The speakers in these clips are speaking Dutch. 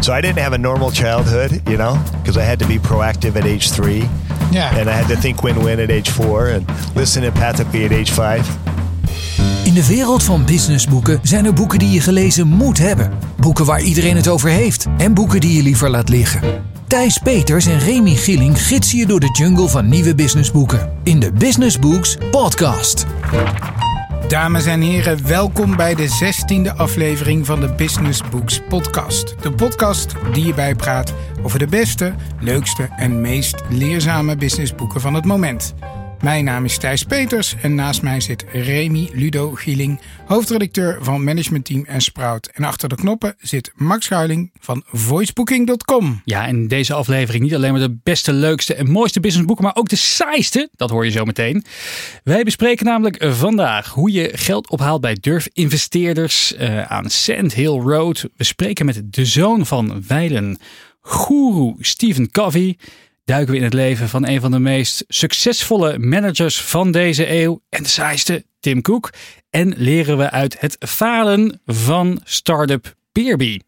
So I didn't have a normal childhood, you know, because I had to be proactive at age three. Yeah. And I had to think win win at age four and listen empathically at age five. In de wereld van businessboeken zijn er boeken die je gelezen moet hebben. Boeken waar iedereen het over heeft. En boeken die je liever laat liggen. Thijs Peters en Remy Gieling gidsen je door de jungle van nieuwe businessboeken. In de Business Books podcast. Dames en heren, welkom bij de 16e aflevering van de Business Books podcast. De podcast die je bijpraat over de beste, leukste en meest leerzame businessboeken van het moment. Mijn naam is Thijs Peters en naast mij zit Remy Ludo Gieling, hoofdredacteur van managementteam en Sprout. En achter de knoppen zit Max Schuiling van voicebooking.com. Ja, in deze aflevering niet alleen maar de beste, leukste en mooiste businessboeken, maar ook de saaiste. Dat hoor je zo meteen. Wij bespreken namelijk vandaag hoe je geld ophaalt bij durfinvesteerders uh, aan Sand Hill Road. We spreken met de zoon van Weilen, guru Stephen Covey duiken we in het leven van een van de meest succesvolle managers van deze eeuw en de saaiste, Tim Cook. En leren we uit het falen van startup Peerby.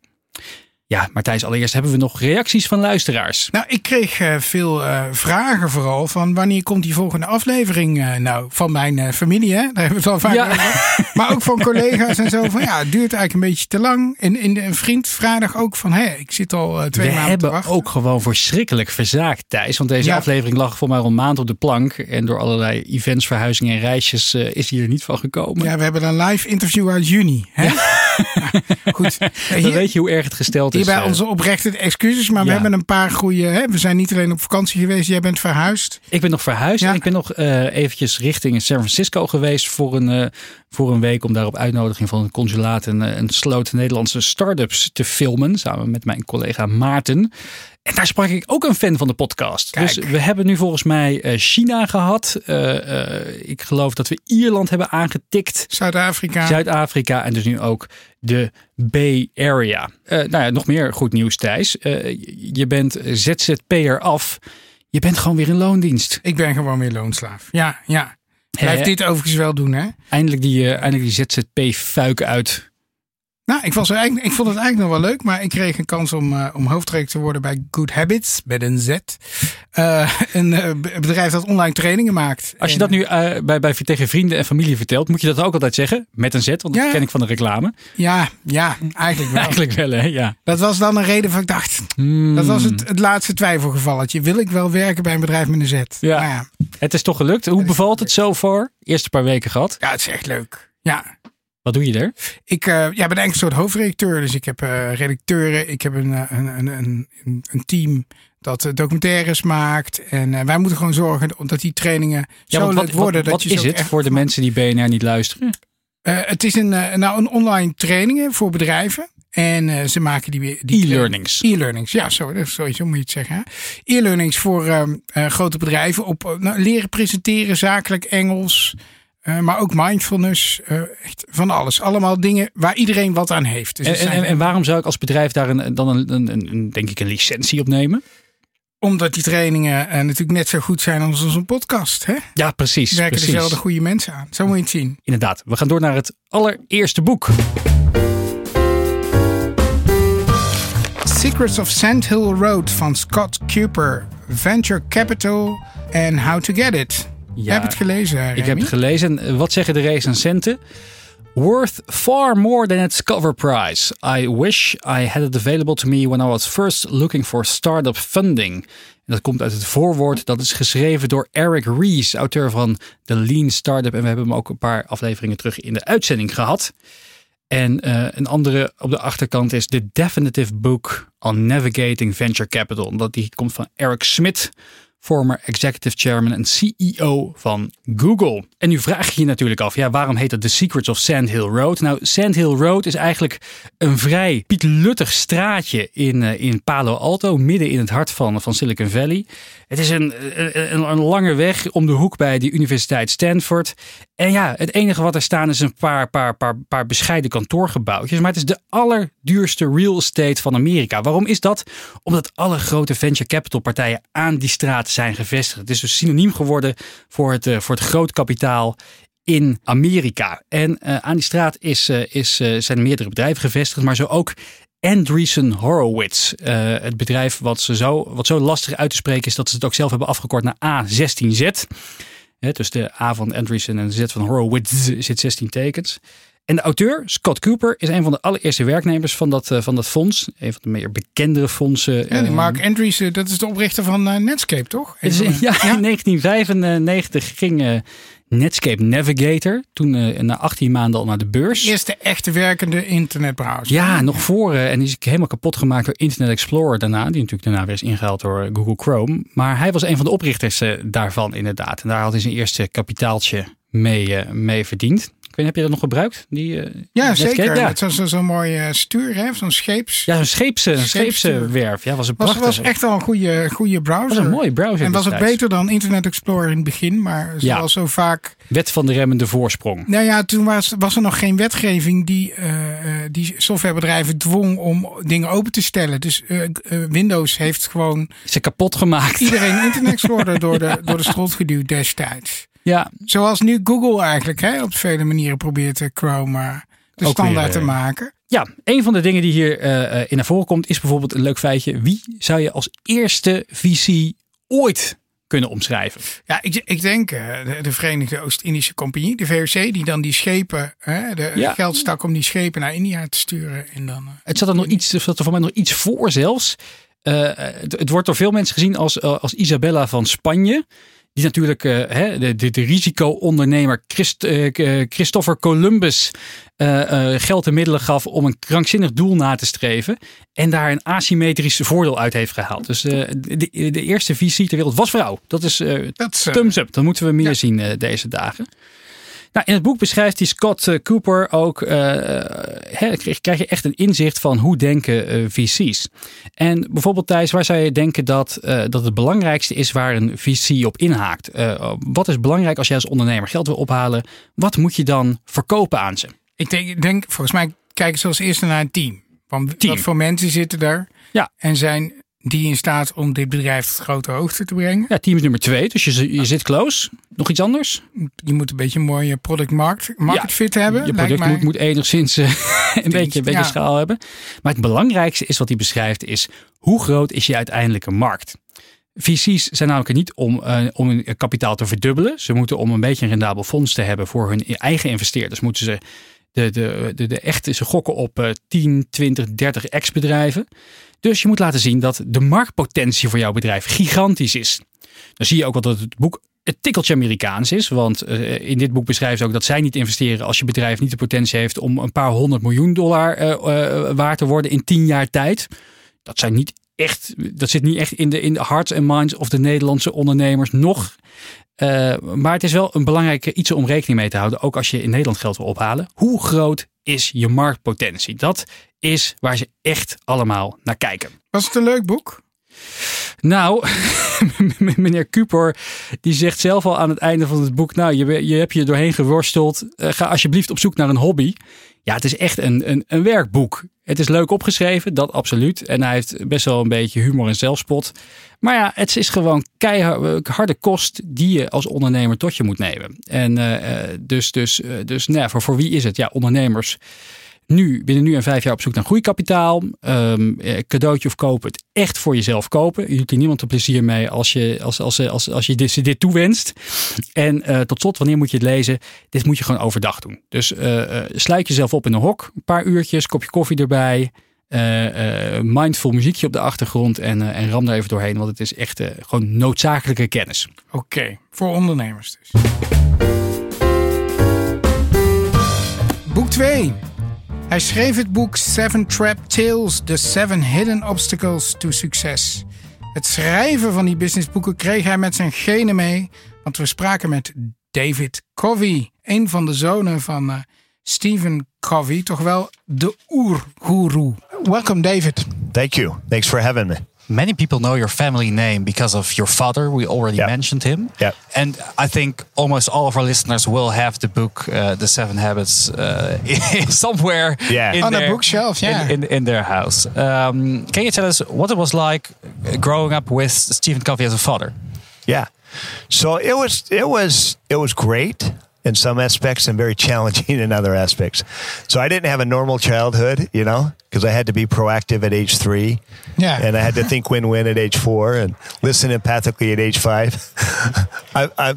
Ja, maar Thijs, allereerst hebben we nog reacties van luisteraars. Nou, ik kreeg uh, veel uh, vragen vooral van wanneer komt die volgende aflevering uh, nou? Van mijn familie, hè? Daar hebben we het al vaak Ja. over. Maar ook van collega's en zo. Van ja, het duurt eigenlijk een beetje te lang. En, en een vriend vrijdag ook van, hé, ik zit al twee we maanden te hebben wachten. ook gewoon verschrikkelijk verzaakt, Thijs. Want deze Ja. aflevering lag voor mij al een maand op de plank. En door allerlei events, verhuizingen en reisjes eh, is hij er niet van gekomen. Ja, we hebben een live interview uit juni. Hè? Ja, goed. Dan weet je hoe erg het gesteld is. hierbij eh. onze oprechte excuses. Maar we hebben een paar goede... Hè? We zijn niet alleen op vakantie geweest. Jij bent verhuisd. Ik ben nog verhuisd Ja. en ik ben nog eh, eventjes richting San Francisco geweest voor een, eh, voor een week om daar op uitnodiging van consulaat een, eh, een sloot Nederlandse start-ups te filmen samen met mijn collega Maarten. En daar sprak ik ook een fan van de podcast. Kijk. Dus we hebben nu volgens mij eh, China gehad. Eh, eh, ik geloof dat we Ierland hebben aangetikt. Zuid-Afrika. Zuid-Afrika en dus nu ook de Bay Area. Nou ja, nog meer goed nieuws, Thijs. Je bent ZZP'er af. Je bent gewoon weer in loondienst. Ik ben gewoon weer loonslaaf. Ja, ja. Blijf dit overigens wel doen, hè? Eindelijk die, eindelijk die ZZP-fuik uit. Nou, ik, was er eigenlijk, ik vond het eigenlijk nog wel leuk, maar ik kreeg een kans om, eh om hoofdredacteur te worden bij Good Habits, met een Z. Eh, een eh, bedrijf dat online trainingen maakt. Als je En, dat nu eh, bij, bij, tegen vrienden en familie vertelt, moet je dat ook altijd zeggen. Met een Z, want dat Ja. ken ik van de reclame. Ja, ja, eigenlijk wel. Eigenlijk wel, hè? Ja. Dat was dan een reden van ik dacht, Hmm. dat was het, het laatste twijfelgevalletje. Wil ik wel werken bij een bedrijf met een Z? Ja. Nou ja, Het is toch gelukt. Hoe bevalt het zo voor? Eerste paar weken gehad. ja, het is echt leuk. Ja, Wat doe je er? Ik eh, ja, ben eigenlijk een soort hoofdredacteur. Dus ik heb eh, redacteuren. Ik heb een, eh, een, een, een, een team dat documentaires maakt. En eh, wij moeten gewoon zorgen dat die trainingen Ja, zo leuk worden. wat, dat wat je is het echt voor de van- mensen die BNR niet luisteren? Eh, het is een, eh, nou, een online trainingen voor bedrijven. En eh, ze maken die weer. die E-learnings. E-learnings, ja, zo, sowieso moet je het zeggen. E-learnings voor ehm, eh, grote bedrijven op nou, leren presenteren, zakelijk Engels. Eh, maar ook mindfulness, eh, echt van alles. Allemaal dingen waar iedereen wat aan heeft. Dus En, en, zijn- en, en waarom zou ik als bedrijf daar een, dan een, een, denk ik een licentie op nemen? Omdat die trainingen eh, natuurlijk net zo goed zijn als onze podcast. Hè? Ja, precies. Er werken precies. dezelfde goede mensen aan. Zo moet je het zien. Inderdaad, we gaan door naar het allereerste boek. Secrets of Sand Hill Road van Scott Cooper. Venture Capital and How to Get It. Je hebt het gelezen, Ik heb het gelezen. En Wat zeggen de recensenten? Worth far more than its cover price. I wish I had it available to me when I was first looking for startup funding. En dat komt uit het voorwoord. Dat is geschreven door Eric Ries, auteur van The Lean Startup. En we hebben hem ook een paar afleveringen terug in de uitzending gehad. En eh, een andere op de achterkant is The Definitive Book on Navigating Venture Capital. Dat die komt van Eric Smith, former executive chairman en CEO van Google. En nu vraag je je natuurlijk af, ja, waarom heet het The Secrets of Sand Hill Road? Nou, Sand Hill Road is eigenlijk een vrij pietluttig straatje in, eh, in Palo Alto, midden in het hart van, van Silicon Valley. Het is een, een, een lange weg om de hoek bij de Universiteit Stanford. En ja, het enige wat er staan is een paar, paar, paar, paar bescheiden kantoorgebouwtjes. Maar het is de allerduurste real estate van Amerika. Waarom is dat? Omdat alle grote venture capital partijen aan die straat zijn gevestigd. Het is dus synoniem geworden voor het, eh, voor het groot kapitaal in Amerika. En uh, aan die straat is, uh, is, zijn meerdere bedrijven gevestigd, maar zo ook Andreessen Horowitz. Het bedrijf wat, zo, wat zo lastig uit te spreken is dat ze het ook zelf hebben afgekort naar A16Z. He, dus de A van Andreessen en de Z van Horowitz zit 16 tekens. En de auteur, Scott Cooper, is een van de allereerste werknemers van dat, uh, van dat fonds. Een van de meer bekendere fondsen. Ja, die Mark Andreessen, dat is de oprichter van uh, Netscape, toch? Is, ja, ja, in 1995 ging Netscape Navigator. Toen uh, na 18 maanden al naar de beurs. Eerste echte werkende internetbrowser. Ja, nog voor. Uh, en die is helemaal kapot gemaakt door Internet Explorer daarna. Die natuurlijk daarna weer is ingehaald door Google Chrome. Maar hij was een van de oprichters uh, daarvan inderdaad. En daar had hij zijn eerste kapitaaltje mee, mee verdiend. Ik weet, heb je dat nog gebruikt? Die, uh, ja, zeker. Ja. Zo'n zo, zo mooi uh, stuur, hè? zo'n scheeps. Ja, zo'n scheepse, scheepse werf. Ja, was een was, was echt al een goede, goede browser. Was een mooie browser. En was het beter dan Internet Explorer in het begin, maar zoals ja. zo vaak. Wet van de remmende voorsprong. Nou ja, toen was, was er nog geen wetgeving die, uh, die softwarebedrijven dwong om dingen open te stellen. Dus Windows heeft gewoon. Ze kapot gemaakt. Iedereen Internet Explorer door de, door de strot geduwd destijds. Ja. Zoals nu Google eigenlijk hè, op vele manieren probeert Chrome de Ook standaard weer, te maken. Ja, een van de dingen die hier uh, in naar voren komt is bijvoorbeeld een leuk feitje. Wie zou je als eerste VC ooit kunnen omschrijven? Ja, ik, ik denk uh, de, de, Verenigde Oost-Indische Compagnie, de VOC, die dan die schepen, hè, de ja. geld stak om die schepen naar India te sturen. En dan, het zat er nog iets, zat er voor mij nog iets voor zelfs. Het, het, wordt door veel mensen gezien als, als Isabella van Spanje. Die natuurlijk uh, de, de, de risico-ondernemer Christ, uh, Christopher Columbus geld en middelen gaf om een krankzinnig doel na te streven. En daar een asymmetrisch voordeel uit heeft gehaald. Dus de, de, eerste visie ter wereld was vrouw. Dat is thumbs up. Dat moeten we meer ja. zien deze dagen. Nou, in het boek beschrijft die Scott eh, Cooper ook, uh, he, krijg je echt een inzicht van hoe denken uh, VC's. En bijvoorbeeld Thijs, waar zou je denken dat, uh, dat het belangrijkste is waar een VC op inhaakt? wat is belangrijk als jij als ondernemer geld wil ophalen? Wat moet je dan verkopen aan ze? Ik denk, denk volgens mij kijken ze als eerste naar een team. Van team. Wat voor mensen zitten daar? Ja. En zijn die in staat om dit bedrijf tot grote hoogte te brengen. Ja, team is nummer twee, dus je, je zit close. Nog iets anders? Je moet een beetje een mooie product market, market ja, fit hebben. Je product moet, moet, enigszins uh, een beetje, een beetje ja. schaal hebben. Maar het belangrijkste is wat hij beschrijft is hoe groot is je uiteindelijke markt? VC's zijn namelijk niet om, uh, om hun kapitaal te verdubbelen. Ze moeten om een beetje een rendabel fonds te hebben voor hun eigen investeerders. Moeten ze de, de, de, echte, ze gokken op uh, 10, 20, 30 ex-bedrijven. Dus je moet laten zien dat de marktpotentie voor jouw bedrijf gigantisch is. Dan zie je ook wel dat het boek het tikkeltje Amerikaans is. Want uh, in dit boek beschrijft ze ook dat zij niet investeren als je bedrijf niet de potentie heeft om een paar honderd miljoen dollar uh, waard te worden in tien jaar tijd. Dat zijn niet echt, dat zit niet echt in de, in de hearts en minds of de Nederlandse ondernemers nog. Maar het is wel een belangrijke iets om rekening mee te houden. Ook als je in Nederland geld wil ophalen. Hoe groot is je marktpotentie? Dat is waar ze echt allemaal naar kijken. Was het een leuk boek? Nou, meneer Cooper, die zegt zelf al aan het einde van het boek: Nou, je, je hebt je doorheen geworsteld. Uh, ga alsjeblieft op zoek naar een hobby. Ja, het is echt een, een, een werkboek. Het is leuk opgeschreven, dat absoluut. En hij heeft best wel een beetje humor en zelfspot. Maar ja, het is gewoon keiharde kost die je als ondernemer tot je moet nemen. En uh, dus, dus, uh, dus nou, voor, voor wie is het? Ja, ondernemers nu, binnen nu en vijf jaar op zoek naar groeikapitaal. Um, cadeautje of kopen. Het echt voor jezelf kopen. Je doet hier niemand een plezier mee als je, als, als, als, als je dit, dit toewenst. En uh, tot slot, wanneer moet je het lezen? Dit moet je gewoon overdag doen. Dus uh, sluit jezelf op in een hok. Een paar uurtjes, kopje koffie erbij. Uh, mindful muziekje op de achtergrond en, en ram er even doorheen. Want het is echt gewoon noodzakelijke kennis. Oké, okay, voor ondernemers dus. Boek 2. Hij schreef het boek Seven Trap Tales: The Seven Hidden Obstacles to Success. Het schrijven van die businessboeken kreeg hij met zijn genen mee, want we spraken met David Covey, een van de zonen van uh, Stephen Covey, toch wel de oergoeroe. Welcome David. Thank you. Thanks for having me. Many people know your family name because of your father. We already yep. mentioned him. Yeah. And I think almost all of our listeners will have the book, uh, The Seven Habits, uh, somewhere yeah. on their, a bookshelf, yeah. In, in, in their house. Um, can you tell us what it was like growing up with Stephen Covey as a father? Yeah. So it was, it was, it was great. In some aspects and very challenging in other aspects. So I didn't have a normal childhood, you know, because I had to be proactive at age three. Yeah. And I had to think win win at age four and listen empathically at age five. I, I,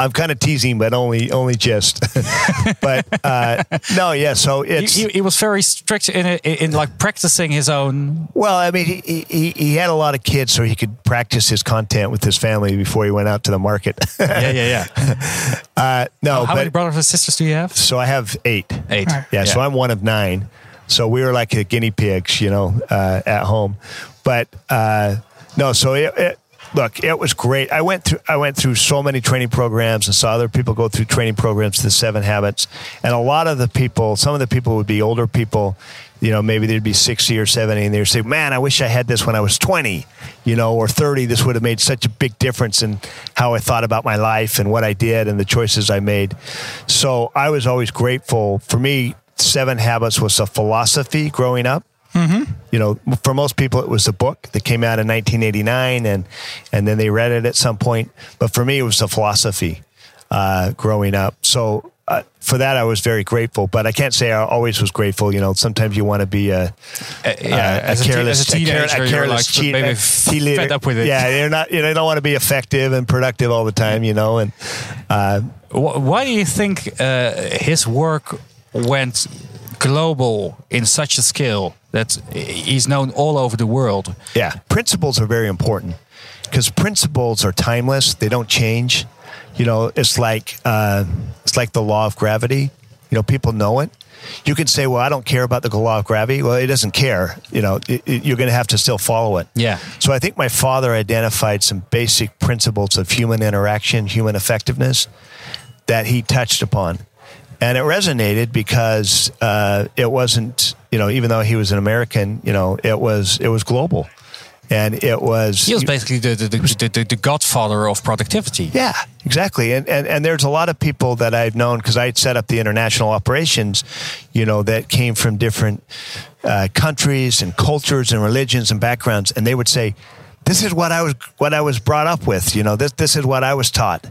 I'm kind of teasing, but only only just. but uh, no, yeah. So He, it's he, he was very strict in, in in like practicing his own. well. I mean, he, he he had a lot of kids, so he could practice his content with his family before he went out to the market. Yeah, yeah, yeah. uh, no, How but many brothers and sisters do you have? so I have eight. Eight. Right. Yeah, so I'm one of nine. So we were like the guinea pigs, you know, uh, at home. But uh, no, so it, it, look, it was great. I went through I went through so many training programs and saw other people go through training programs, the Seven Habits, and a lot of the people, some of the people would be older people. You know, maybe they'd be 60 or 70 and they'd say, Man, I wish I had this when I was 20, you know, or 30. This would have made such a big difference in how I thought about my life and what I did and the choices I made. So I was always grateful. For me, Seven Habits was a philosophy growing up. You know, for most people, it was a book that came out in 1989, and and then they read it at some point. But for me, it was a philosophy uh, growing up. So uh, for that, I was very grateful. But I can't say I always was grateful. You know, sometimes you want to be a, Uh, yeah, as, a, te- a teenager, care- careless like cheat- maybe uh, tea leader. fed up with it. Yeah, you're not. You know, you don't want to be effective and productive all the time. You know, and uh, Why do you think uh, his work went global in such a scale that he's known all over the world? Yeah, principles are very important because principles are timeless. They don't change. You know, it's like uh, it's like the law of gravity. You know, people know it. You can say, "Well, I don't care about the law of gravity." Well, it doesn't care. You know, it, it- you're going to have to still follow it. Yeah. So I think my father identified some basic principles of human interaction, human effectiveness, that he touched upon. And it resonated because uh, it wasn't, you know, even though he was an American, you know, it was it was global, and it was He was basically the, the, the, the, the godfather of productivity. yeah, exactly. And, and and there's a lot of people that I've known because I set up the international operations, you know, that came from different uh, countries and cultures and religions and backgrounds, and they would say, "This is what I was what I was brought up with." You know, this this is what I was taught.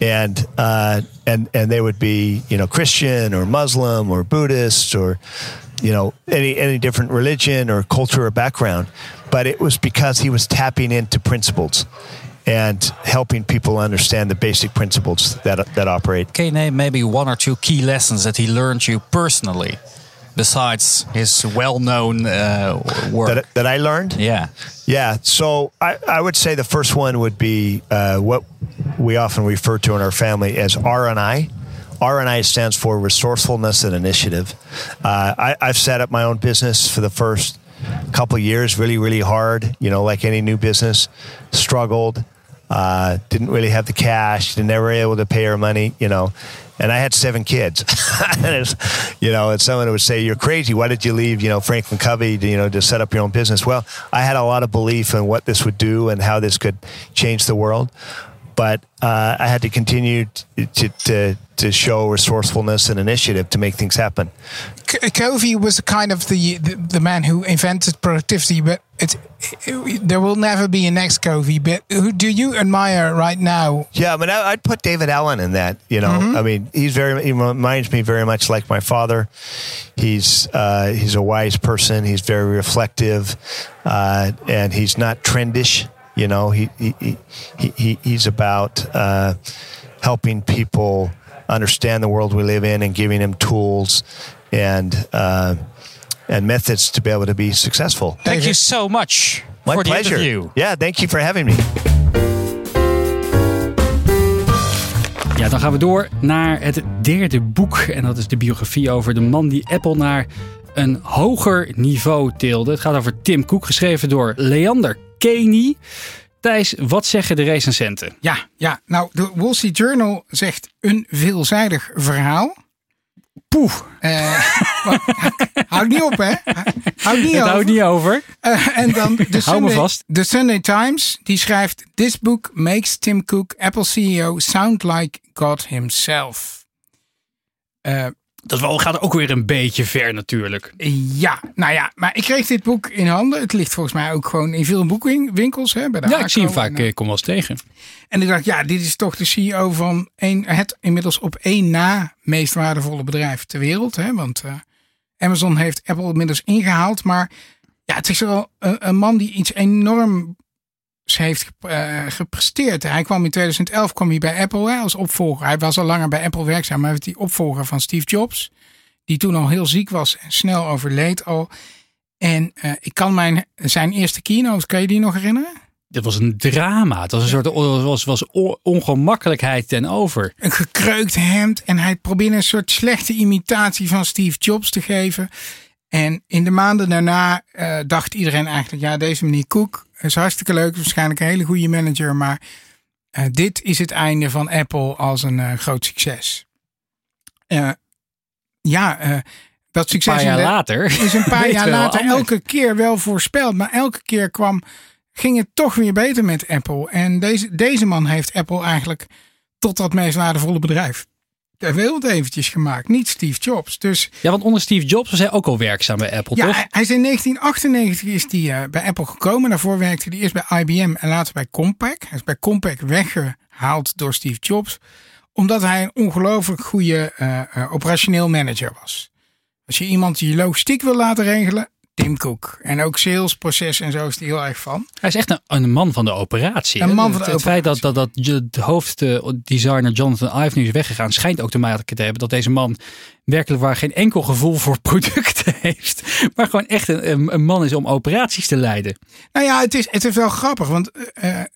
And uh, and and they would be you know Christian or Muslim or Buddhist or you know any any different religion or culture or background, but it was because he was tapping into principles and helping people understand the basic principles that that operate. Can name maybe one or two key lessons that he learned you personally, besides his well-known uh, work? That, that I learned. yeah. Yeah. So I, I would say the first one would be uh, what we often refer to in our family as R and I. R and I stands for resourcefulness and initiative. Uh, I, I've set up my own business for the first couple years, really, really hard. You know, like any new business, struggled. Uh, didn't really have the cash. Didn't Never able to pay our money. You know, and I had seven kids. you know, and someone would say, "You're crazy. Why did you leave? You know, Franklin Covey, to, you know, to set up your own business?" Well, I had a lot of belief in what this would do and how this could change the world, but uh, I had to continue to, to to to show resourcefulness and initiative to make things happen. Covey was kind of the, the the man who invented productivity, but it, it- there will never be a next Covey. But who do you admire right now? Yeah, I mean, I, I'd put David Allen in that. You know, I mean, he's very. He reminds me very much like my father. He's uh, he's a wise person. He's very reflective, uh, and he's not trendish. You know, he he, he, he- he he's about uh, helping people understand the world we live in and giving them tools and uh, and methods to be able to be successful. Thank you so much My for the pleasure. interview. Yeah, thank you for having me. Ja, dan gaan we door naar het derde boek. En dat is de biografie over de man die Apple naar een hoger niveau tilde. Het gaat over Tim Cook, geschreven door Leander Keney. Thijs, wat zeggen de recensenten? Ja, ja, nou, de Wall Street Journal zegt een veelzijdig verhaal. Poeh, Eh, houd niet op, hè? Houd niet het op. houdt niet over. Eh, en dan de Sunday, vast. de Sunday Times, die schrijft... This book makes Tim Cook, Apple CEO, sound like God himself. Eh, Dat wel, gaat ook weer een beetje ver natuurlijk. Ja, nou ja, maar ik kreeg dit boek in handen. Het ligt volgens mij ook gewoon in veel boekwinkels. Hè, bij de Ja, ik zie hem vaak, en, eh, ik kom wel eens tegen. En ik dacht, ja, dit is toch de CEO van een, het inmiddels op één na meest waardevolle bedrijf ter wereld. Hè? Want eh, Amazon heeft Apple inmiddels ingehaald. Maar ja, het is wel een, man die iets enorm heeft eh, gepresteerd. Hij kwam in 2011 kwam hij bij Apple als opvolger. Hij was al langer bij Apple werkzaam, maar hij was die opvolger van Steve Jobs. Die toen al heel ziek was en snel overleed al. En eh, ik kan mijn, zijn eerste keynote, kan je die nog herinneren? Dit was een drama. Het was een soort was, was ongemakkelijkheid ten over. een gekreukt hemd. En hij probeerde een soort slechte imitatie van Steve Jobs te geven. En in de maanden daarna eh, dacht iedereen eigenlijk, ja, deze meneer Cook is hartstikke leuk. Waarschijnlijk een hele goede manager. Maar eh, dit is het einde van Apple als een eh, groot succes. Ja, dat Een succes paar jaar later. is een paar jaar later elke keer wel voorspeld. Maar elke keer kwam, ging het toch weer beter met Apple. En deze, deze man heeft Apple eigenlijk tot dat meest waardevolle bedrijf ter wereld eventjes gemaakt. Niet Steve Jobs. Dus Ja, want onder Steve Jobs was hij ook al werkzaam bij Apple, ja, toch? hij, hij is in 1998 is hij, eh, bij Apple gekomen. Daarvoor werkte hij eerst bij IBM en later bij Compaq. Hij is bij Compaq weggehaald door Steve Jobs. Omdat hij een ongelooflijk goede eh, eh, operationeel manager was. Als je iemand die logistiek wil laten regelen, Tim Cook. En ook salesproces en zo is hij heel erg van. Hij is echt een, een man van de operatie. Een man van de het, het feit dat, dat, dat de hoofddesigner Jonathan Ive nu is weggegaan, schijnt ook te maken te hebben dat deze man werkelijk waar geen enkel gevoel voor producten heeft. Maar gewoon echt een, een, een man is om operaties te leiden. Nou ja, het is, het is wel grappig, want eh, eh,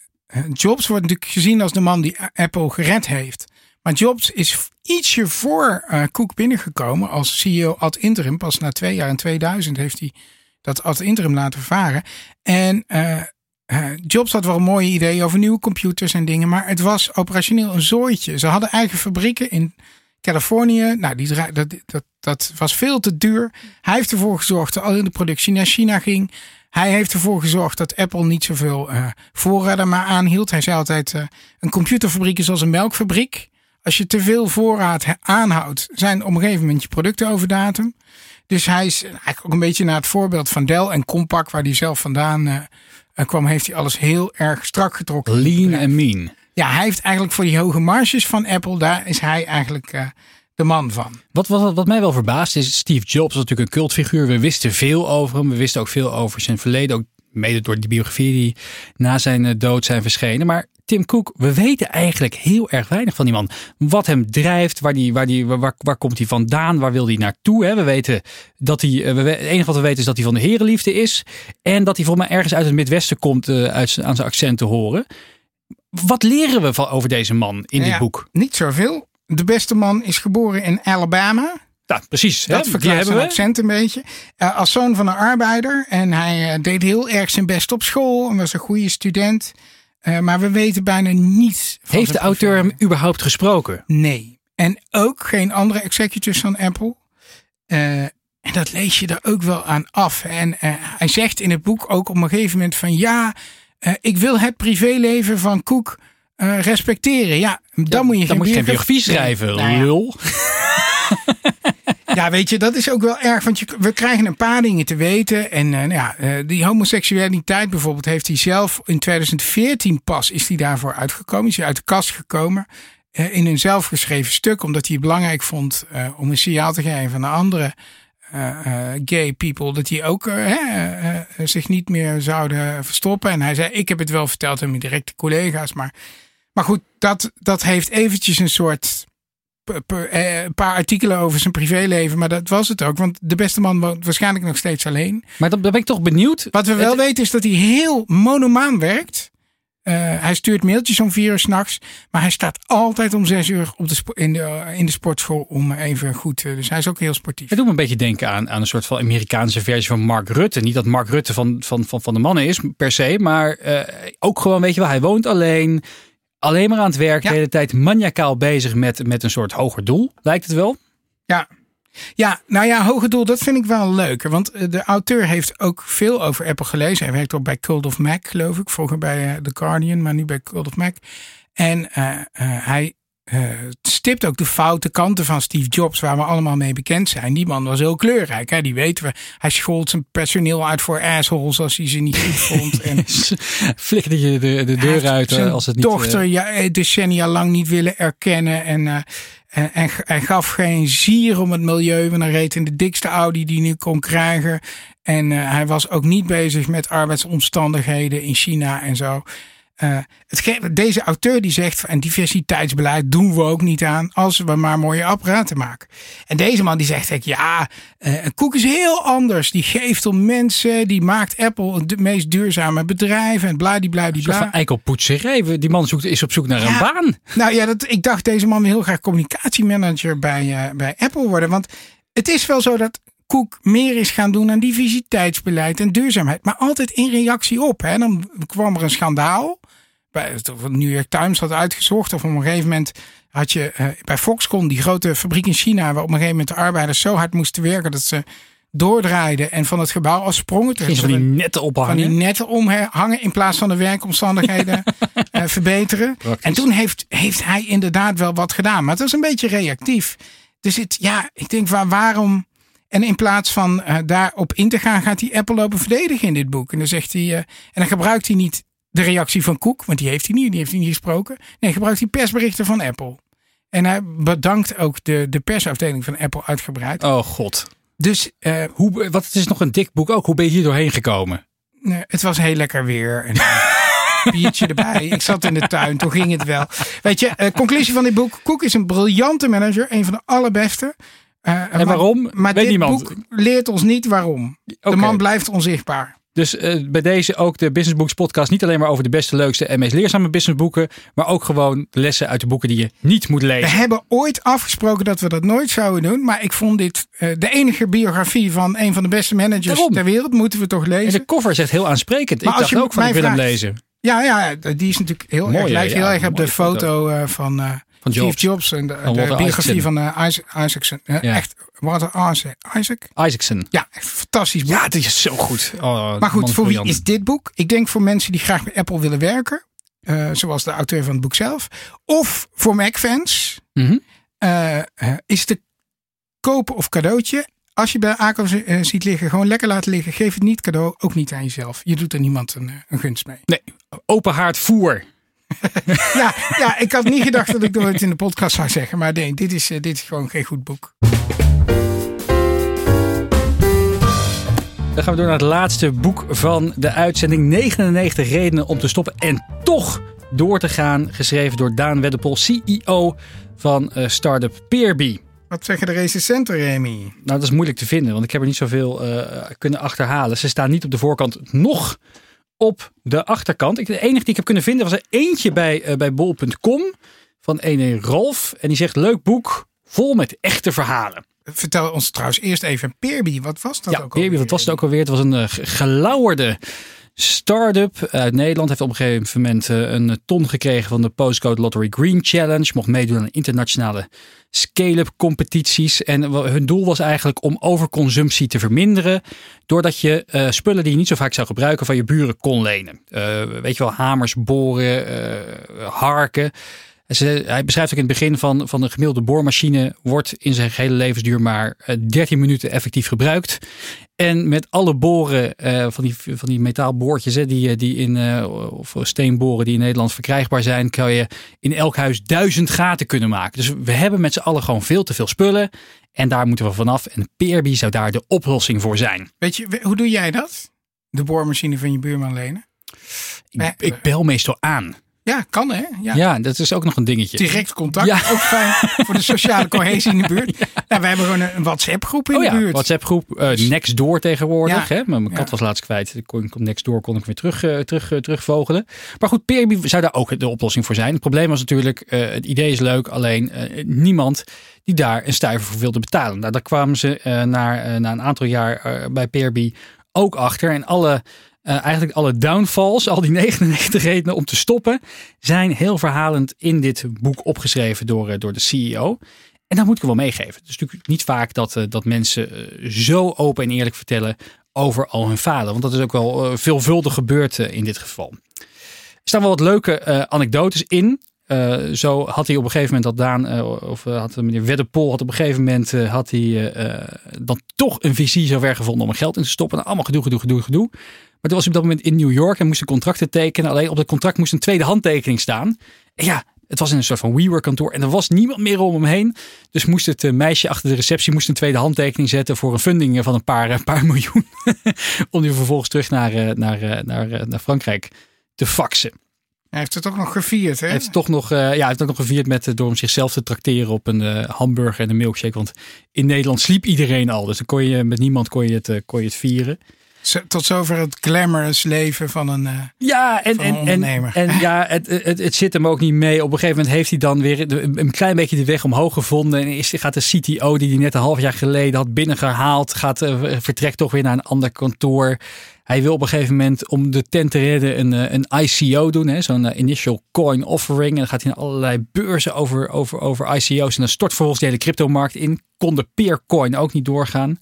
Jobs wordt natuurlijk gezien als de man die Apple gered heeft. Maar Jobs is ietsje voor eh Cook binnengekomen als CEO ad interim. Pas na twee jaar in 2000 heeft hij dat ad interim laten varen. En eh, Jobs had wel mooie ideeën over nieuwe computers en dingen, maar het was operationeel een zooitje. Ze hadden eigen fabrieken in Californië. Nou, die, dat, dat, dat was veel te duur. Hij heeft ervoor gezorgd dat al de productie naar China ging. Hij heeft ervoor gezorgd dat Apple niet zoveel eh voorraden maar aanhield. Hij zei altijd: een computerfabriek is als een melkfabriek. Als je te veel voorraad aanhoudt, zijn op een gegeven moment je producten over datum. Dus hij is eigenlijk ook een beetje naar het voorbeeld van Dell en Compaq, waar hij zelf vandaan eh, eh, kwam, heeft hij alles heel erg strak getrokken. Lean en mean. Ja, hij heeft eigenlijk voor die hoge marges van Apple, daar is hij eigenlijk eh, de man van. Wat, wat, wat mij wel verbaast is, Steve Jobs was natuurlijk een cultfiguur. We wisten veel over hem. We wisten ook veel over zijn verleden. Ook mede door die biografie die na zijn dood zijn verschenen. Maar Tim Cook, we weten eigenlijk heel erg weinig van die man. Wat hem drijft, waar, die, waar, die, waar, waar komt hij vandaan, waar wil hij naartoe. Hè? We weten dat hij, eh, we, het enige wat we weten is dat hij van de herenliefde is. En dat hij volgens mij ergens uit het Midwesten komt eh, uit, aan zijn accent te horen. Wat leren we van, over deze man in dit Ja, boek? Niet zoveel. De beste man is geboren in Alabama. Nou, precies. Dat verklaart zijn accent een beetje. Eh, als zoon van een arbeider. En hij deed heel erg zijn best op school. En was een goede student. Eh, maar we weten bijna niets van Heeft de auteur hem überhaupt gesproken? Nee. En ook geen andere executives van Apple. Eh, en dat lees je er ook wel aan af. En eh, hij zegt in het boek ook op een gegeven moment van ja, ik wil het privéleven van Cook respecteren. Ja, dan moet je Dan geen moet biografie biografie schrijven, Nou ja. lul. Ja, weet je, dat is ook wel erg. Want je, we krijgen een paar dingen te weten. En eh, nou ja, eh, die homoseksualiteit bijvoorbeeld heeft hij zelf in 2014 pas is hij daarvoor uitgekomen. Is hij uit de kast gekomen. eh, in een zelfgeschreven stuk. Omdat hij het belangrijk vond om een signaal te geven aan andere eh, eh, gay people. Dat die ook zich niet meer zouden verstoppen. En hij zei, ik heb het wel verteld aan mijn directe collega's. Maar, maar goed, dat, dat heeft eventjes een soort een paar artikelen over zijn privéleven. Maar dat was het ook. Want de beste man woont waarschijnlijk nog steeds alleen. Maar dan ben ik toch benieuwd. Wat we wel weten is dat hij heel monomaan werkt. Eh, hij stuurt mailtjes om vier uur s'nachts. Maar hij staat altijd om zes uur op de in, de, in de sportschool om even goed. eh, dus hij is ook heel sportief. Het doet me een beetje denken aan, aan een soort van Amerikaanse versie van Mark Rutte. Niet dat Mark Rutte van, van, van, van de mannen is, per se. Maar eh, ook gewoon, weet je wel, hij woont alleen. Alleen maar aan het werk, Ja. de hele tijd maniacaal bezig met, met een soort hoger doel. Lijkt het wel? Ja. Ja, nou ja, hoge doel, dat vind ik wel leuker. Want eh, de auteur heeft ook veel over Apple gelezen. Hij werkt ook bij Cult of Mac, geloof ik. Vroeger bij eh, The Guardian, maar nu bij Cult of Mac. En eh, hij het stipt ook de foute kanten van Steve Jobs, waar we allemaal mee bekend zijn. Die man was heel kleurrijk, hè? die weten we. Hij schold zijn personeel uit voor assholes als hij ze niet goed vond. En Flikkerde je de, de deur uit eh, als het niet... dochter eh, ja, eh, decennia lang niet willen erkennen. En, eh, en, en, en gaf geen zier om het milieu. Want hij reed in de dikste Audi die hij nu kon krijgen. En eh, hij was ook niet bezig met arbeidsomstandigheden in China en zo. Eh, het deze auteur die zegt van en diversiteitsbeleid doen we ook niet aan als we maar mooie apparaten maken. En deze man die zegt ik ja, eh, een koek is heel anders. Die geeft om mensen, die maakt Apple het meest duurzame bedrijf en bladibladibla. Van eikelpoetserij. Die man zoekt, is op zoek naar een baan. Nou ja, dat, ik dacht deze man wil heel graag communicatiemanager bij, eh, bij Apple worden. Want het is wel zo dat Meer is gaan doen aan diversiteitsbeleid en duurzaamheid. Maar altijd in reactie op. Hè. Dan kwam er een schandaal. Bij het New York Times had uitgezocht. Of op een gegeven moment had je eh, bij Foxconn, die grote fabriek in China. Waar op een gegeven moment de arbeiders zo hard moesten werken dat ze doordraaiden en van het gebouw afsprongen. Ze van die netten van ophangen. die netten omhangen in plaats van de werkomstandigheden eh, verbeteren. Praktisch. En toen heeft, heeft hij inderdaad wel wat gedaan. Maar het was een beetje reactief. Dus het, ja, ik denk waar, waarom. En in plaats van eh, daarop in te gaan, gaat hij Apple lopen verdedigen in dit boek. En dan zegt hij. eh, en dan gebruikt hij niet de reactie van Cook, want die heeft hij niet, die heeft hij niet gesproken. Nee, gebruikt hij persberichten van Apple. En hij bedankt ook de, de persafdeling van Apple uitgebreid. Oh god. Dus eh, Hoe, wat, het is nog een dik boek ook. Hoe ben je hier doorheen gekomen? Het was heel lekker weer. En een biertje erbij. Ik zat in de tuin, toen ging het wel. Weet je, conclusie van dit boek. Cook is een briljante manager. Een van de allerbeste. Eh, maar- waarom? Maar Weet dit niemand. boek leert ons niet waarom. De man blijft onzichtbaar. Dus eh, bij deze ook de Business Books podcast. Niet alleen maar over de beste, leukste en meest leerzame businessboeken. Maar ook gewoon lessen uit de boeken die je niet moet We lezen. hebben ooit afgesproken dat we dat nooit zouden doen. Maar ik vond dit eh, de enige biografie van een van de beste managers Daarom. ter wereld. Moeten we toch En lezen. de cover zegt heel aansprekend. Maar ik als dacht je ook van ik wil hem lezen. Ja, ja, die is natuurlijk heel Mooie, erg. Lijkt heel ja, erg op de foto. foto van, Van Steve Jobs. En de, Van de Walter biografie Isaacson. van Isaac, Isaacson. Ja. Echt, Walter Isaac. Isaac? Isaacson. Ja, echt fantastisch boek. Ja, het is zo goed. Oh, maar goed, voor wie is dit boek? Ik denk voor mensen die graag bij Apple willen werken. eh, zoals de auteur van het boek zelf. Of voor Mac-fans. Mhm. eh, eh, is het te kopen of cadeautje. Als je bij Aco ziet liggen, gewoon lekker laten liggen. Geef het niet cadeau, ook niet aan jezelf. Je doet er niemand een, een gunst mee. Nee, open haard voer. Ja, ja, ik had niet gedacht dat ik dat ooit in de podcast zou zeggen. Maar nee, dit is, eh, dit is gewoon geen goed boek. Dan gaan we door naar het laatste boek van de uitzending. 99 redenen om te stoppen en toch door te gaan. Geschreven door Daan Weddepol, CEO van eh startup Peerby. Wat zeggen de recensenten, Remy? Nou, dat is moeilijk te vinden, want ik heb er niet zoveel eh, kunnen achterhalen. Ze staan niet op de voorkant, nog op de achterkant. Ik, de enige die ik heb kunnen vinden was er eentje bij, eh, bij bol.com van ene Rolf. En die zegt, leuk boek, vol met echte verhalen. Vertel ons trouwens eerst even Peerby. Wat was dat ja, ook Peerby, alweer? wat was het ook alweer? Het was een eh, ge- gelauwerde start-up uit Nederland. Heeft op een gegeven moment eh, een ton gekregen van de Postcode Lottery Green Challenge. Mocht meedoen aan internationale scale-up competities. En hun doel was eigenlijk om overconsumptie te verminderen. Doordat je eh, spullen die je niet zo vaak zou gebruiken van je buren kon lenen. Eh, weet je wel, hamers, boren, harken. Ze- hij beschrijft ook in het begin van, van een gemiddelde boormachine wordt in zijn hele levensduur maar eh, 13 minuten effectief gebruikt. En met alle boren eh, van, die, van die metaalboortjes hè, die, eh, die in, eh, of steenboren die in Nederland verkrijgbaar zijn, kan je in elk huis duizend gaten kunnen maken. Dus we hebben met z'n allen gewoon veel te veel spullen. En daar moeten we vanaf. En Peerby zou daar de oplossing voor zijn. Weet je, hoe doe jij dat? De boormachine van je buurman lenen? Ik, Eh, ik bel meestal aan. Ja, kan hè? Ja. Ja, dat is ook nog een dingetje. Direct contact. Ja. Ook fijn voor de sociale cohesie in de buurt. Ja. we hebben gewoon een WhatsApp groep in Oh de ja, buurt. WhatsApp groep uh, Nextdoor tegenwoordig. Ja. Hè? Mijn kat was laatst kwijt. Ik kon, kon Nextdoor kon ik weer terug, uh, terug, uh, terugvogelen. Maar goed, Peerby zou daar ook de oplossing voor zijn. Het probleem was natuurlijk, het idee is leuk, alleen niemand die daar een stuiver voor wilde betalen. Nou, daar kwamen ze na, na een aantal jaar bij Peerby ook achter. En alle uh, eigenlijk alle downfalls, al die 99 redenen om te stoppen, zijn heel verhalend in dit boek opgeschreven door, uh, door de CEO. En dat moet ik wel meegeven. Het is natuurlijk niet vaak dat, uh, dat mensen zo open en eerlijk vertellen over al hun falen. Want dat is ook wel veelvuldig gebeurd in dit geval. Er staan wel wat leuke anekdotes in. Eh, zo had hij op een gegeven moment dat Daan, eh, of eh, had meneer Weddepol, had op een gegeven moment eh, had hij eh, dan toch een visie zover gevonden om er geld in te stoppen. Nou, allemaal gedoe, gedoe, gedoe, gedoe. Maar toen was hij op dat moment in New York en moest een contract tekenen. Alleen op dat contract moest een tweede handtekening staan. En ja, het was in een soort van WeWork kantoor en er was niemand meer om hem heen. Dus moest het eh, meisje achter de receptie moest een tweede handtekening zetten voor een funding eh, van een paar, een paar miljoen. om die vervolgens terug naar, eh, naar, eh, naar, eh, naar Frankrijk te faxen. Hij heeft het toch nog gevierd, hè? Hij heeft toch nog, eh, ja, hij heeft ook nog gevierd met, eh, door hem zichzelf te trakteren op een eh, hamburger en een milkshake. Want in Nederland sliep iedereen al. Dus dan kon je met niemand kon je het, eh, kon je het vieren. Tot zover het glamorous leven van een... eh, Ja, en, en, ja, het, het, het zit hem ook niet mee. Op een gegeven moment heeft hij dan weer een klein beetje de weg omhoog gevonden. En is, gaat de CTO, die hij net een half jaar geleden had binnengehaald, gaat, eh, vertrekt toch weer naar een ander kantoor. Hij wil op een gegeven moment, om de tent te redden, een, eh, een ICO doen. hè, Zo'n Initial Coin Offering. En dan gaat hij naar allerlei beurzen over, over, over ICO's. En dan stort vervolgens de hele cryptomarkt in. Kon de Peercoin ook niet doorgaan.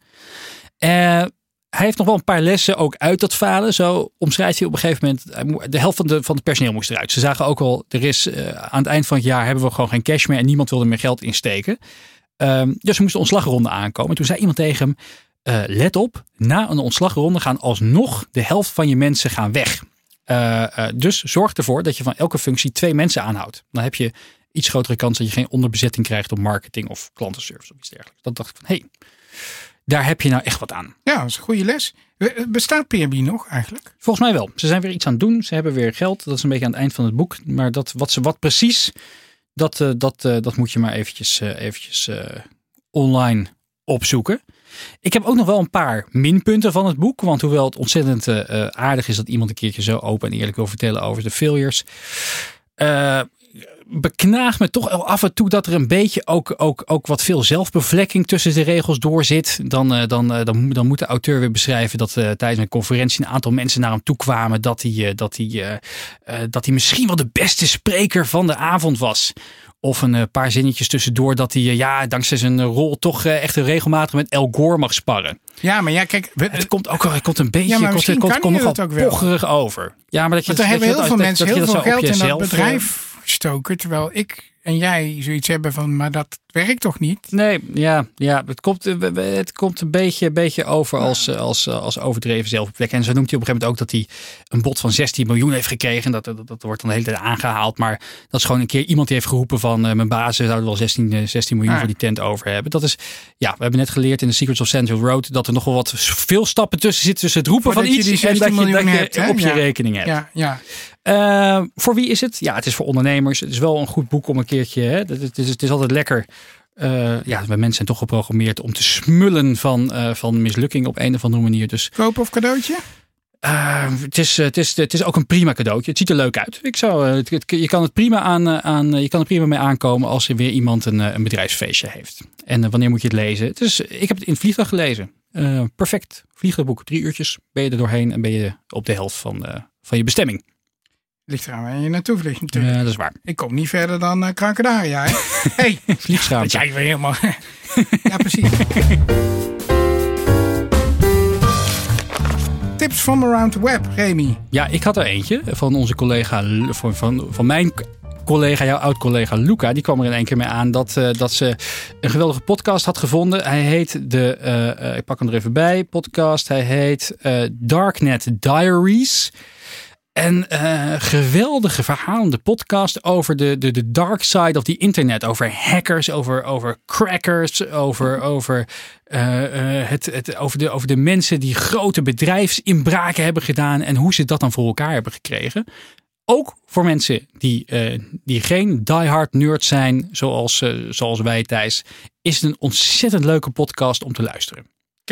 Eh, hij heeft nog wel een paar lessen ook uit dat falen. Zo omschrijft hij op een gegeven moment. De helft van, de, van het personeel moest eruit. Ze zagen ook al, er is eh, aan het eind van het jaar hebben we gewoon geen cash meer. En niemand wilde meer geld insteken. Ehm, dus er moest een ontslagronde aankomen. Toen zei iemand tegen hem. eh, let op, na een ontslagronde gaan alsnog de helft van je mensen gaan weg. Eh, dus zorg ervoor dat je van elke functie twee mensen aanhoudt. Dan heb je iets grotere kans dat je geen onderbezetting krijgt op marketing of klantenservice of iets dergelijks. Dan dacht ik van, hé, hey, daar heb je nou echt wat aan. ja, dat is een goede les. Eh, Bestaat PRB nog eigenlijk? Volgens mij wel. Ze zijn weer iets aan het doen. Ze hebben weer geld. Dat is een beetje aan het eind van het boek. Maar dat, wat, ze, wat precies, dat, eh, dat, eh, dat moet je maar eventjes, eventjes online opzoeken. Ik heb ook nog wel een paar minpunten van het boek. Want hoewel het ontzettend aardig is dat iemand een keertje zo open en eerlijk wil vertellen over de failures. eh beknaagt me toch wel af en toe dat er een beetje ook, ook, ook wat veel zelfbevlekking tussen de regels door zit. Dan, eh, dan, eh, dan, moet- dan moet de auteur weer beschrijven dat eh, tijdens een conferentie een aantal mensen naar hem toe kwamen. Dat hij, dat, hij, dat hij misschien wel de beste spreker van de avond was. Of een paar zinnetjes tussendoor dat hij, ja, dankzij zijn rol toch echt regelmatig met El Gore mag sparren. Ja, maar ja, kijk. we- Het komt ook het komt een beetje, Ja, maar komt, misschien komt, nogal pocherig over. Ja, maar dat je Want hebben heel veel mensen heel veel geld in dat bedrijf gestoken. Terwijl ik en jij zoiets hebben van, maar dat werkt toch niet? Nee, ja, ja het, komt, eh, het komt een beetje, beetje over als, eh, als, eh, als overdreven zelfbevlekking. En zo noemt hij op een gegeven moment ook dat hij een bod van 16 miljoen heeft gekregen. Dat, dat, dat wordt dan de hele tijd aangehaald. Maar dat is gewoon een keer iemand die heeft geroepen van eh, mijn baas zouden wel 16, eh, 16 miljoen Ah. voor die tent over hebben. Dat is, ja, we hebben net geleerd in The Secrets of Central Road dat er nog wel wat veel stappen tussen zitten tussen het roepen Voordat van je iets die en 16 dat je, dat miljoen je hebt, hè? op je Ja. rekening hebt. Ja, ja. Voor wie is het? Ja, het is voor ondernemers. Het is wel een goed boek om een keertje. Hè? Het is, het is altijd lekker. Eh, ja, we mensen zijn toch geprogrammeerd om te smullen van, eh, van mislukking op een of andere manier. Dus Koop of cadeautje? eh, het, is, het, is, het is ook een prima cadeautje. Het ziet er leuk uit. Ik zou, het, het- je, kan het prima aan, aan, je kan er prima mee aankomen als er weer iemand een, een bedrijfsfeestje heeft. En wanneer moet je het lezen? Het is, ik heb het in het vliegtuig gelezen. Perfect. Vliegtuigboek. Drie uurtjes. Ben je er doorheen en ben je op de helft van, van je bestemming. Ligt eraan waar je naartoe vliegt natuurlijk. Ja, dat is waar. Ik kom niet verder dan uh, hè? hey, Vliegschaamte. dat jij weer helemaal... ja, precies. Tips from around the web, Remy. Ja, ik had er eentje van onze collega, van, van, van mijn collega, jouw oud-collega Luca. Die kwam er in één keer mee aan dat, eh, dat ze een geweldige podcast had gevonden. Hij heet de, eh, ik pak hem er even bij, podcast. Hij heet Darknet Diaries. En eh, geweldige verhalende podcast over de, de, de dark side of the internet. Over hackers, over, over crackers, over, over, eh, eh, het, het, over, de, over de mensen die grote bedrijfsinbraken hebben gedaan. En hoe ze dat dan voor elkaar hebben gekregen. Ook voor mensen die, die geen diehard nerd zijn, zoals, zoals wij Thijs, is het een ontzettend leuke podcast om te luisteren.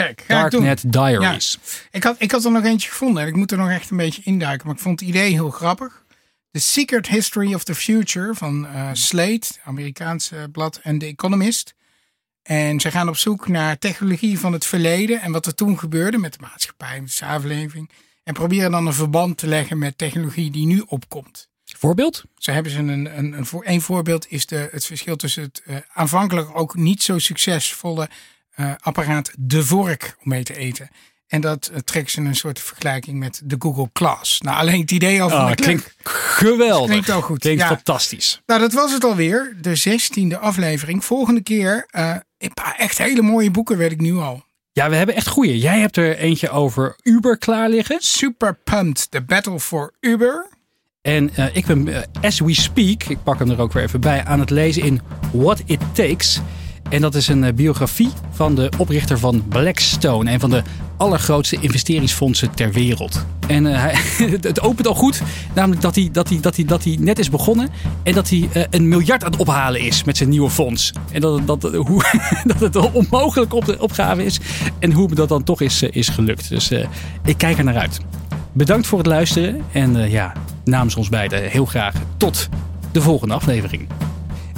Kijk, ga ik doen. Darknet Diaries. Ik had, ik had er nog eentje gevonden en ik moet er nog echt een beetje induiken. Maar ik vond het idee heel grappig. The Secret History of the Future van eh, Slate, Amerikaanse blad, en The Economist. En ze gaan op zoek naar technologie van het verleden en wat er toen gebeurde met de maatschappij, met de samenleving. En proberen dan een verband te leggen met technologie die nu opkomt. Voorbeeld? Zo hebben ze een, een, een, voor, een voorbeeld is de, het verschil tussen het uh, aanvankelijk ook niet zo succesvolle uh, apparaat De Vork om mee te eten. En dat uh, trekt ze een soort vergelijking met de Google Class. Nou, alleen het idee al van de klinkt geweldig. Klinkt al goed. Klinkt Ja. fantastisch. Nou, dat was het alweer. De zestiende aflevering. Volgende keer eh, een paar echt hele mooie boeken, weet ik nu al. Ja, we hebben echt goeie. Jij hebt er eentje over Uber klaar liggen. Super Pumped, The Battle for Uber. En eh, ik ben, eh, as we speak, ik pak hem er ook weer even bij, aan het lezen in What It Takes. En dat is een eh, biografie van de oprichter van Blackstone. Een van de allergrootste investeringsfondsen ter wereld. En eh, het- opent al goed. Namelijk dat hij, dat, hij, dat, hij, dat hij net is begonnen. En dat hij eh, een miljard aan het ophalen is met zijn nieuwe fonds. En dat, dat, hoe, dat het onmogelijk op de opgave is. En hoe dat dan toch is, is gelukt. Dus ik kijk er naar uit. Bedankt voor het luisteren. En ja, namens ons beiden heel graag tot de volgende aflevering.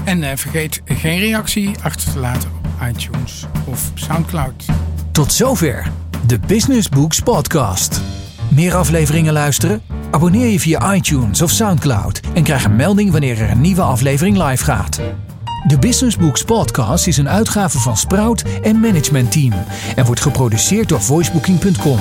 En eh, vergeet geen reactie achter te laten op iTunes of Soundcloud. Tot zover de Business Books Podcast. Meer afleveringen luisteren? Abonneer je via iTunes of Soundcloud en krijg een melding wanneer er een nieuwe aflevering live gaat. De Business Books Podcast is een uitgave van Sprout en Management Team en wordt geproduceerd door voicebooking.com.